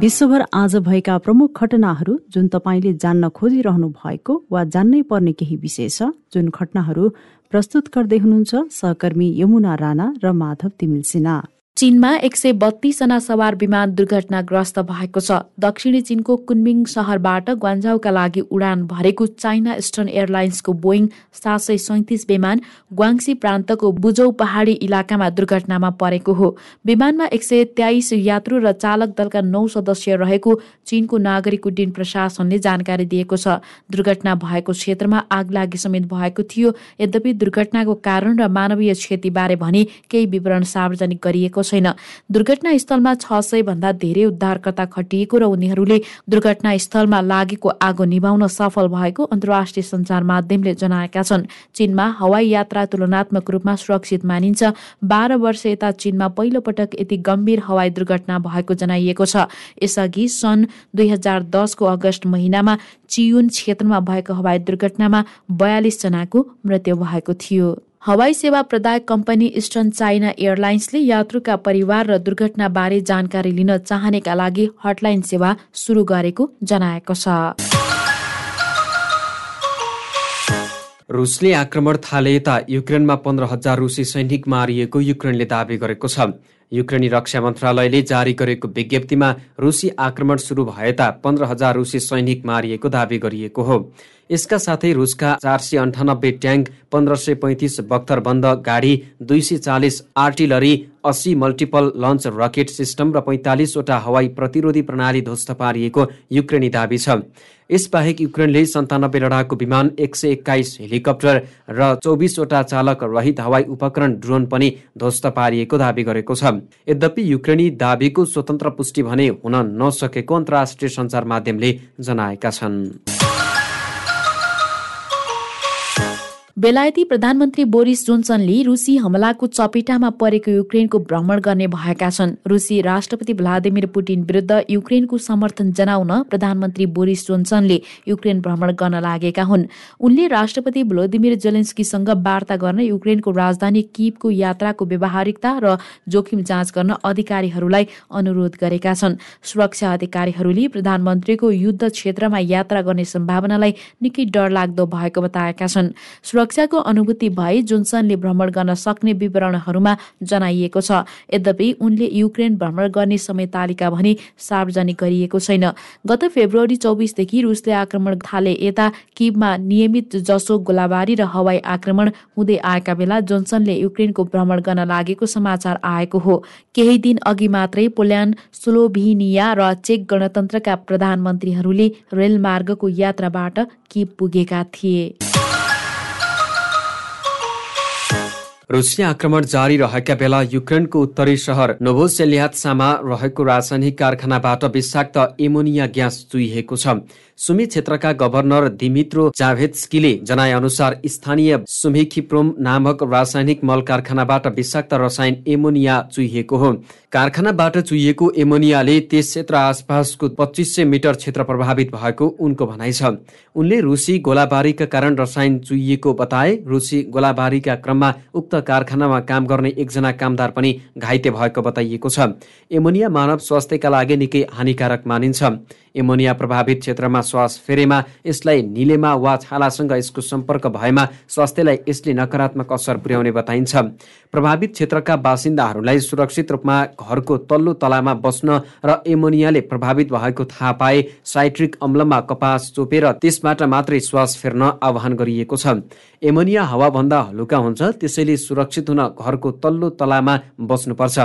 विश्वभर आज भएका प्रमुख घटनाहरू जुन तपाईँले जान्न खोजिरहनु भएको वा जान्नै पर्ने केही विषय छ जुन घटनाहरू प्रस्तुत गर्दै हुनुहुन्छ सहकर्मी यमुना राणा र माधव तिमिल सिन्हा। चीनमा एक सय बत्तीसजना सवार विमान दुर्घटनाग्रस्त भएको छ। दक्षिणी चीनको कुनमिङ सहरबाट ग्वान्जाउका लागि उडान भरेको चाइना इस्टर्न एयरलाइन्सको बोइङ सात सय सैतिस विमान ग्वाङसी प्रान्तको बुजौ पहाडी इलाकामा दुर्घटनामा परेको हो। विमानमा एक सय तेइस यात्रु र चालक दलका नौ सदस्य रहेको चीनको नागरिक उड्डयन प्रशासनले जानकारी दिएको छ। दुर्घटना भएको क्षेत्रमा आग लागि समेत भएको थियो। यद्यपि दुर्घटनाको कारण र मानवीय क्षतिबारे भने केही विवरण सार्वजनिक गरिएको छैन। दुर्घटनास्थलमा छ सय भन्दा धेरै उद्धारकर्ता खटिएको र उनीहरूले दुर्घटनास्थलमा लागेको आगो निभाउन सफल भएको अन्तर्राष्ट्रिय सञ्चार माध्यमले जनाएका छन्। चीनमा हवाई यात्रा तुलनात्मक रूपमा सुरक्षित मानिन्छ। बाह्र वर्ष यता चीनमा पहिलो पटक यति गम्भीर हवाई दुर्घटना भएको जनाइएको छ। यसअघि सन् दुई हजार दसको अगस्त महिनामा चियुन क्षेत्रमा भएको हवाई दुर्घटनामा बयालिस जनाको मृत्यु भएको थियो। हवाई सेवा प्रदायक कम्पनी इस्टर्न चाइना एयरलाइन्सले यात्रुका परिवार र दुर्घटनाबारे जानकारी लिन चाहनेका लागि हटलाइन सेवा सुरु गरेको जनाएको छ। रुसले आक्रमण थाले यता युक्रेनमा पन्ध्र हजार रुसी सैनिक मारिएको युक्रेनले दावी गरेको छ। युक्रेनी रक्षा मन्त्रालयले जारी गरेको विज्ञप्तिमा रुसी आक्रमण सुरु भए ता पन्ध्र हजार रुसी सैनिक मारिएको दावी गरिएको हो। यसका साथै रुसका चार सय अन्ठानब्बे ट्याङ्क पन्ध्र सय पैँतिस बख्तरबन्द गाडी दुई सय चालिस आर्टिलरी अस्सी मल्टिपल लन्च रकेट सिस्टम र पैँतालिसवटा हवाई प्रतिरोधी प्रणाली ध्वस्त पारिएको युक्रेनी दावी छ। यसबाहेक युक्रेनले सन्तानब्बे लडाकु विमान एक सय एक्काइस हेलिकप्टर र चौबिसवटा चालक रहित हवाई उपकरण ड्रोन पनि ध्वस्त पारिएको दावी गरेको छ। यद्यपि युक्रेनी दावीको स्वतन्त्र पुष्टि भने हुन नसकेको अन्तर्राष्ट्रिय सञ्चार माध्यमले जनाएका छन्। बेलायती प्रधानमन्त्री बोरिस जोन्सनले रुसी हमलाको चपेटामा परेको युक्रेनको भ्रमण गर्ने भएका छन्। रुसी राष्ट्रपति भ्लादिमिर पुटिन विरुद्ध युक्रेनको समर्थन जनाउन प्रधानमन्त्री बोरिस जोन्सनले युक्रेन भ्रमण गर्न लागेका हुन्। उनले राष्ट्रपति भ्लोदिमिर जेलेन्स्कीसँग वार्ता गर्न युक्रेनको राजधानी किपको यात्राको व्यवहारिकता र जोखिम जाँच गर्न अधिकारीहरूलाई अनुरोध गरेका छन्। सुरक्षा अधिकारीहरूले प्रधानमन्त्रीको युद्ध क्षेत्रमा यात्रा गर्ने सम्भावनालाई निकै डरलाग्दो भएको बताएका छन्। सुरक्षाको अनुभूति भए जोन्सनले भ्रमण गर्न सक्ने विवरणहरूमा जनाइएको छ। यद्यपि उनले युक्रेन भ्रमण गर्ने समय तालिका भने सार्वजनिक गरिएको छैन। गत फेब्रुअरी चौबिसदेखि रुसले आक्रमण थाले। यता किबमा नियमित जसो गोलाबारी र हवाई आक्रमण हुँदै आएका बेला जोन्सनले युक्रेनको भ्रमण गर्न लागेको समाचार आएको हो। केही दिन अघि मात्रै पोल्यान्ड स्लोभिनिया र चेक गणतन्त्रका प्रधानमन्त्रीहरूले रेलमार्गको यात्राबाट किब पुगेका थिए। रुसिया आक्रमण जारी रहेका बेला युक्रेनको उत्तरी सहर नोभोसेलियात्सामा रहेको रासायनिक कारखानाबाट विषाक्त एमोनिया ग्यास चुहिएको छ। सुमी क्षेत्रका गभर्नर दिमित्रो जाभेत्स्कीले जनाए अनुसार स्थानीय सुमिखिप्रोम नामक रासायनिक मल कारखानाबाट विषाक्त रसायन एमोनिया चुहिएको हो। कारखानाबाट चुहिएको एमोनियाले त्यस क्षेत्र आसपासको पच्चिस सय मिटर क्षेत्र प्रभावित भएको उनको भनाइ छ। उनले रुसी गोलाबारीका कारण रसायन चुहिएको बताए रुसी गोलाबारीका क्रममा उक्त कारखानामा काम गर्ने एकजना कामदार पनि घाइते भएको बताइएको छ। एमोनिया मानव स्वास्थ्यका लागि निकै हानिकारक मानिन्छ। एमोनिया प्रभावित क्षेत्रमा श्वास फेरेमा यसलाई निलेमा वा छालासँग यसको सम्पर्क भएमा स्वास्थ्यलाई यसले नकारात्मक असर पुर्याउने बताइन्छ। प्रभावित क्षेत्रका बासिन्दाहरूलाई सुरक्षित रूपमा घरको तल्लो तलामा बस्न र एमोनियाले प्रभावित भएको थाहा पाए साइट्रिक अम्लमा कपास चोपेर त्यसबाट मात्रै श्वास फेर्न आह्वान गरिएको छ। एमोनिया हावाभन्दा हलुका हुन्छ त्यसैले सुरक्षित हुन घरको तल्लो तलामा बस्नुपर्छ।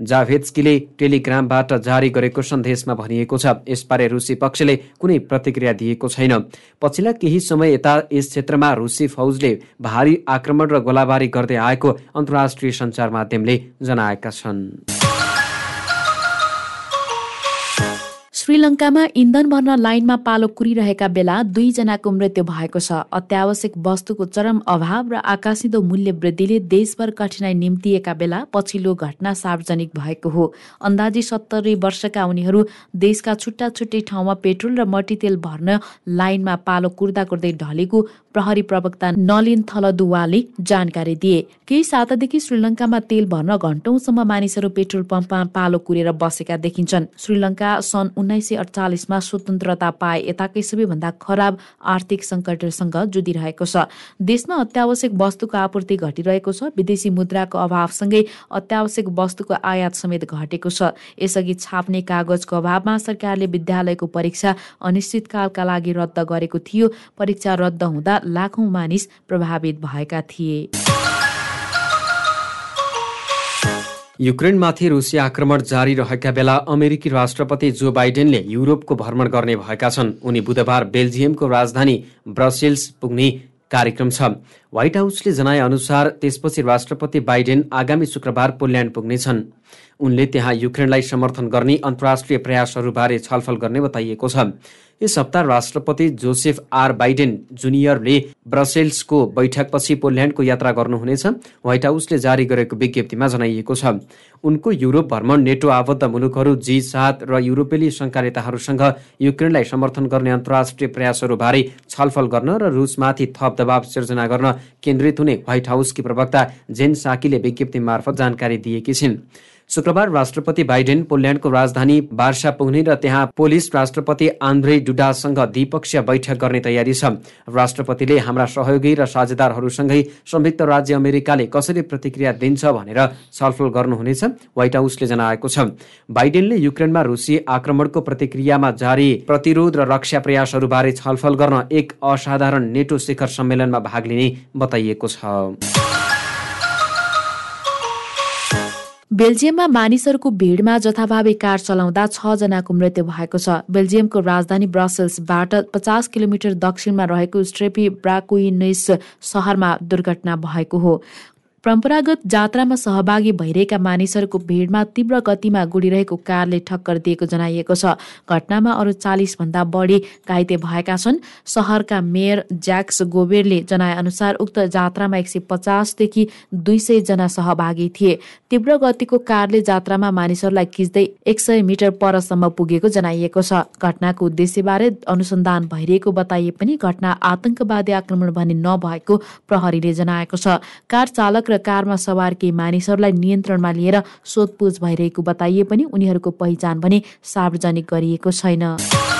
जाभेत्स्कीले टेलिग्रामबाट जारी गरेको सन्देशमा भनिएको छ यसबारे रुसी पक्षले कुनै प्रतिक्रिया दिएको छैन। पछिल्ला केही समय यता यस क्षेत्रमा रुसी फौजले भारी आक्रमण र गोलाबारी गर्दै आएको अन्तर्राष्ट्रिय सञ्चार माध्यमले जनाएका छन्। श्रीलङ्कामा इन्धन भर्न लाइनमा पालो कुरिरहेका बेला दुईजनाको मृत्यु भएको छ। अत्यावश्यक वस्तुको चरम अभाव र आकाशिँदो मूल्य वृद्धिले देशभर कठिनाई निम्तिएका बेला पछिल्लो घटना सार्वजनिक भएको हो। अन्दाजी सत्तरी वर्षका उनीहरू देशका छुट्टा छुट्टै ठाउँमा पेट्रोल र मट्टीतेल भर्न लाइनमा पालो कुर्दा कुर्दै ढलेको प्रहरी प्रवक्ता नलिन थलदुवाले जानकारी दिए। केही सातादेखि श्रीलङ्कामा तेल भर्न घण्टौसम्म मानिसहरू पेट्रोल पम्पमा पालो कुरेर बसेका देखिन्छन्। श्रीलङ्का सन् उन्नाइस सय अडचालिसमा स्वतन्त्रता पाए। यताकै सबैभन्दा खराब आर्थिक सङ्कटसँग जुधिरहेको छ। देशमा अत्यावश्यक वस्तुको आपूर्ति घटिरहेको छ। विदेशी मुद्राको अभावसँगै अत्यावश्यक वस्तुको आयात समेत घटेको छ। यसअघि छाप्ने कागजको अभावमा सरकारले विद्यालयको परीक्षा अनिश्चितकालका लागि रद्द गरेको थियो। परीक्षा रद्द हुँदा लाखौं मानिस प्रभावित भएका थिए। युक्रेनमाथि रुसी आक्रमण जारी रहेका बेला अमेरिकी राष्ट्रपति जो बाइडेनले युरोपको भ्रमण गर्ने भएका छन् उनी बुधबार बेल्जियमको राजधानी ब्रसेल्स पुग्ने कार्यक्रम छ। व्हाइट हाउसले जनाए अनुसार त्यसपछि राष्ट्रपति बाइडेन आगामी शुक्रबार पोल्यान्ड पुग्नेछन्। उनले त्यहाँ युक्रेनलाई समर्थन गर्ने अन्तर्राष्ट्रिय प्रयासहरूबारे छलफल गर्ने बताइएको छ। यस हप्ता राष्ट्रपति जोसेफ आर बाइडेन जुनियरले ब्रसेल्सको बैठकपछि पोल्यान्डको यात्रा गर्नुहुनेछ। व्हाइट हाउसले जारी गरेको विज्ञप्तिमा जनाइएको छ। उनको युरोप भ्रमण नेटो आबद्ध मुलुकहरू जी सात र युरोपेली सङ्घका नेताहरूसँग युक्रेनलाई समर्थन गर्ने अन्तर्राष्ट्रिय प्रयासहरूबारे छलफल गर्न र रुसमाथि थप दबाव सिर्जना गर्न केन्द्रित हुने व्हाइट हाउसकी प्रवक्ता जेन साकीले विज्ञप्ति मार्फत जानकारी दिएकी छिन्। शुक्रबार राष्ट्रपति बाइडेन पोल्यान्डको राजधानी बार्सा पुग्ने र त्यहाँ पोलिस राष्ट्रपति आन्द्रे डुडासँग द्विपक्षीय बैठक गर्ने तयारी छ। राष्ट्रपतिले हाम्रा सहयोगी र साझेदारहरूसँगै संयुक्त राज्य अमेरिकाले कसरी प्रतिक्रिया दिन्छ भनेर छलफल गर्नुहुनेछ व्हाइट हाउसले जनाएको छ। बाइडेनले युक्रेनमा रुसी आक्रमणको प्रतिक्रियामा जारी प्रतिरोध र रक्षा प्रयासहरूबारे छलफल गर्न एक असाधारण नेटो शिखर सम्मेलनमा भाग लिने बताइएको छ। बेल्जियममा मानिसहरूको भिडमा जथाभावी कार चलाउँदा छजनाको मृत्यु भएको छ। बेल्जियमको राजधानी ब्रसेल्सबाट पचास किलोमिटर दक्षिणमा रहेको स्ट्रेपी ब्राकुइनेस सहरमा दुर्घटना भएको हो। परम्परागत जात्रामा सहभागी भइरहेका मानिसहरूको भिडमा तीव्र गतिमा गुडिरहेको कारले ठक्कर दिएको जनाइएको छ। घटनामा अरू चालिसभन्दा बढी घाइते भएका छन्। सहरका मेयर ज्याक्स गोबेरले जनाएअनुसार उक्त जात्रामा एक सय पचासदेखि दुई सयजना सहभागी थिए। तीव्र गतिको कारले जात्रामा मानिसहरूलाई खिच्दै एक सय मिटर परसम्म पुगेको जनाइएको छ। घटनाको उद्देश्यबारे अनुसन्धान भइरहेको बताइए पनि घटना आतंकवादी आक्रमण भने नभएको प्रहरीले जनाएको छ। कार चालक कारमा सवार केही मानिसहरूलाई नियन्त्रणमा लिएर सोधपुछ भइरहेको बताइए पनि उनीहरूको पहिचान भने सार्वजनिक गरिएको छैन।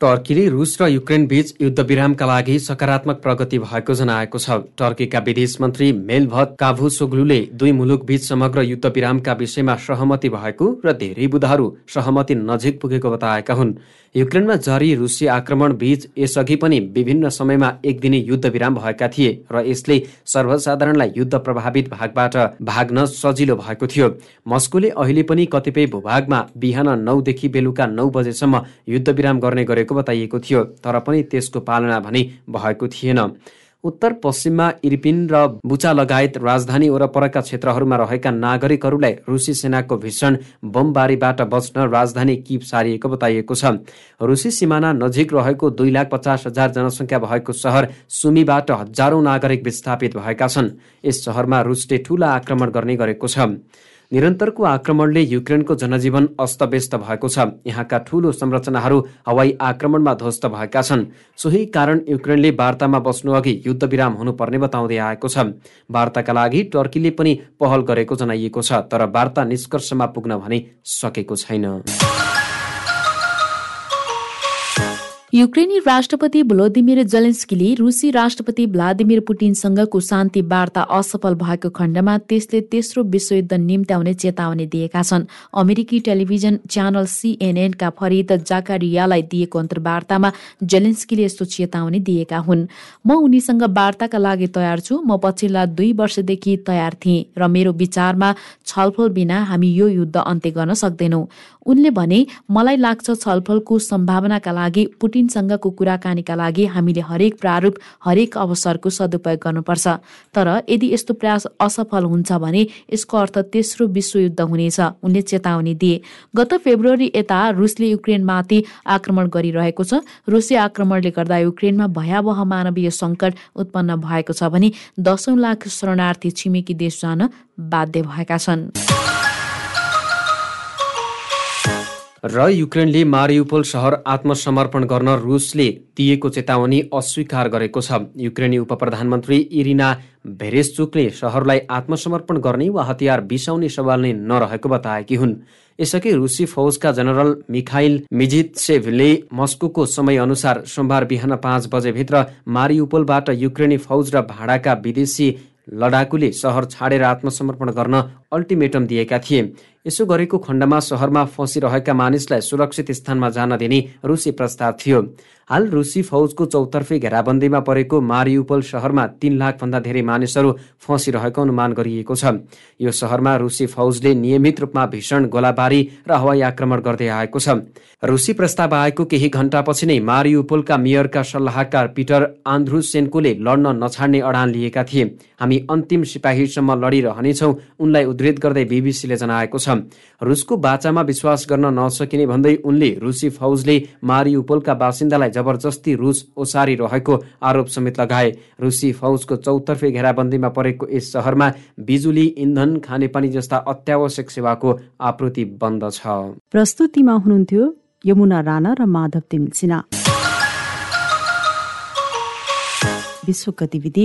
टर्कीले रुस र युक्रेन बीच युद्धविरामका लागि सकारात्मक प्रगति भएको जनाएको छ। टर्कीका विदेश मन्त्री मेलभत काभुसोग्लुले दुई मुलुक बीच समग्र युद्धविरामका विषयमा सहमति भएको र धेरै बुधाहरू सहमति नजिक पुगेको बताएका हुन्। युक्रेनमा जारी रुसी आक्रमण बीच यसअघि पनि विभिन्न समयमा एक दिने युद्धविराम भएका थिए र यसले सर्वसाधारणलाई युद्ध प्रभावित भागबाट भाग्न सजिलो भएको थियो। मस्कोले अहिले पनि कतिपय भूभागमा बिहान नौदेखि बेलुका नौ बजेसम्म युद्धविराम गर्ने गरेको बताइएको थियो तर पनि त्यसको पालना भने भएको थिएन। उत्तर पश्चिममा इर्पिन र बुचा लगायत राजधानी वरपरका क्षेत्रहरूमा रहेका नागरिकहरूलाई रुसी सेनाको भीषण बमबारीबाट बच्न राजधानी किप सारिएको बताइएको छ। रुसी सिमाना नजिक रहेको दुई लाख पचास हजार जनसङ्ख्या भएको सहर सुमीबाट हजारौं नागरिक विस्थापित भएका छन्। यस सहरमा रुसले ठूला आक्रमण गर्ने गरेको छ। निरन्तरको आक्रमणले युक्रेनको जनजीवन अस्तव्यस्त भएको छ। यहाँका ठूलो संरचनाहरू हवाई आक्रमणमा ध्वस्त भएका छन्। सोही कारण युक्रेनले वार्तामा बस्नु अघि युद्धविराम हुनुपर्ने बताउँदै आएको छ। वार्ताका लागि टर्कीले पनि पहल गरेको जनाइएको छ तर वार्ता निष्कर्षमा पुग्न भने सकेको छैन। युक्रेनी राष्ट्रपति भ्लोदिमिर जलेन्स्कीले रुसी राष्ट्रपति भ्लादिमिर पुटिनसँगको शान्ति वार्ता असफल भएको खण्डमा त्यसले तेस्रो विश्वयुद्ध निम्त्याउने चेतावनी दिएका छन्। अमेरिकी टेलिभिजन च्यानल सिएनएनका फरिद जाकारियालाई दिएको अन्तर्वार्तामा जेलेन्स्कीले यस्तो चेतावनी दिएका हुन्। म उनीसँग वार्ताका लागि तयार छु। म पछिल्ला दुई वर्षदेखि तयार थिएँ र मेरो विचारमा छलफल बिना हामी यो युद्ध अन्त्य गर्न सक्दैनौँ। उनले भने मलाई लाग्छ छलफलको सम्भावनाका लागि पुटिनसँगको कुराकानीका लागि हामीले हरेक प्रारूप हरेक अवसरको सदुपयोग गर्नुपर्छ। तर यदि यस्तो प्रयास असफल हुन्छ भने यसको अर्थ तेस्रो विश्वयुद्ध हुनेछ उनले चेतावनी दिए। गत फेब्रुअरी यता रुसले युक्रेनमाथि आक्रमण गरिरहेको छ। रुसी आक्रमणले गर्दा युक्रेनमा भयावह मानवीय सङ्कट उत्पन्न भएको छ भने दसौँ लाख शरणार्थी छिमेकी देश जान बाध्य भएका छन्। र युक्रेनले मारियुपोल सहर आत्मसमर्पण गर्न रुसले दिएको चेतावनी अस्वीकार गरेको छ। युक्रेनी उप प्रधानमन्त्री इरिना भेरेसचुकले सहरलाई आत्मसमर्पण गर्ने वा हतियार बिसाउने सवाल नै नरहेको बताएकी हुन्। यसअघि रुसी फौजका जनरल मिखाइल मिजितसेभले मस्को समय अनुसार सोमबार बिहान पाँच बजेभित्र मारियुपोलबाट युक्रेनी फौज र भाडाका विदेशी लडाकुले सहर छाडेर आत्मसमर्पण गर्न अल्टिमेटम दिएका थिए। यसो गरेको खण्डमा सहरमा फँसिरहेका मानिसलाई सुरक्षित स्थानमा जान दिने रुसी प्रस्ताव थियो। हाल रुसी फौजको चौतर्फी घेराबन्दीमा परेको मारियुपल सहरमा तीन लाखभन्दा धेरै मानिसहरू फँसिरहेको अनुमान गरिएको छ। यो सहरमा रुसी फौजले नियमित रूपमा भीषण गोलाबारी र हवाई आक्रमण गर्दै आएको छ। रुसी प्रस्ताव आएको केही घण्टापछि नै मारियुपोलका मेयरका सल्लाहकार पिटर आन्ध्रुसेन्कोले लड्न नछाड्ने अडान लिएका थिए। हामी अन्तिम सिपाहीसम्म लडिरहनेछौँ उनलाई उद्धित गर्दै बिबिसीले जनाएको छ। रुसको बाचामा विश्वास गर्न नसकिने भन्दै उनले रुसी फौजले मारियुपोलका बासिन्दालाई जबरजस्ती रुस ओसारी रहेको आरोप समेत लगाए। रुसी फौजको चौतर्फे घेराबन्दीमा परेको यस सहरमा बिजुली इन्धन खानेपानी जस्ता अत्यावश्यक सेवाको आपूर्ति बन्द छ। प्रस्तुतिमा हुनुहुन्थ्यो यमुना राणा र माधव तिमिल विश्व गतिविधि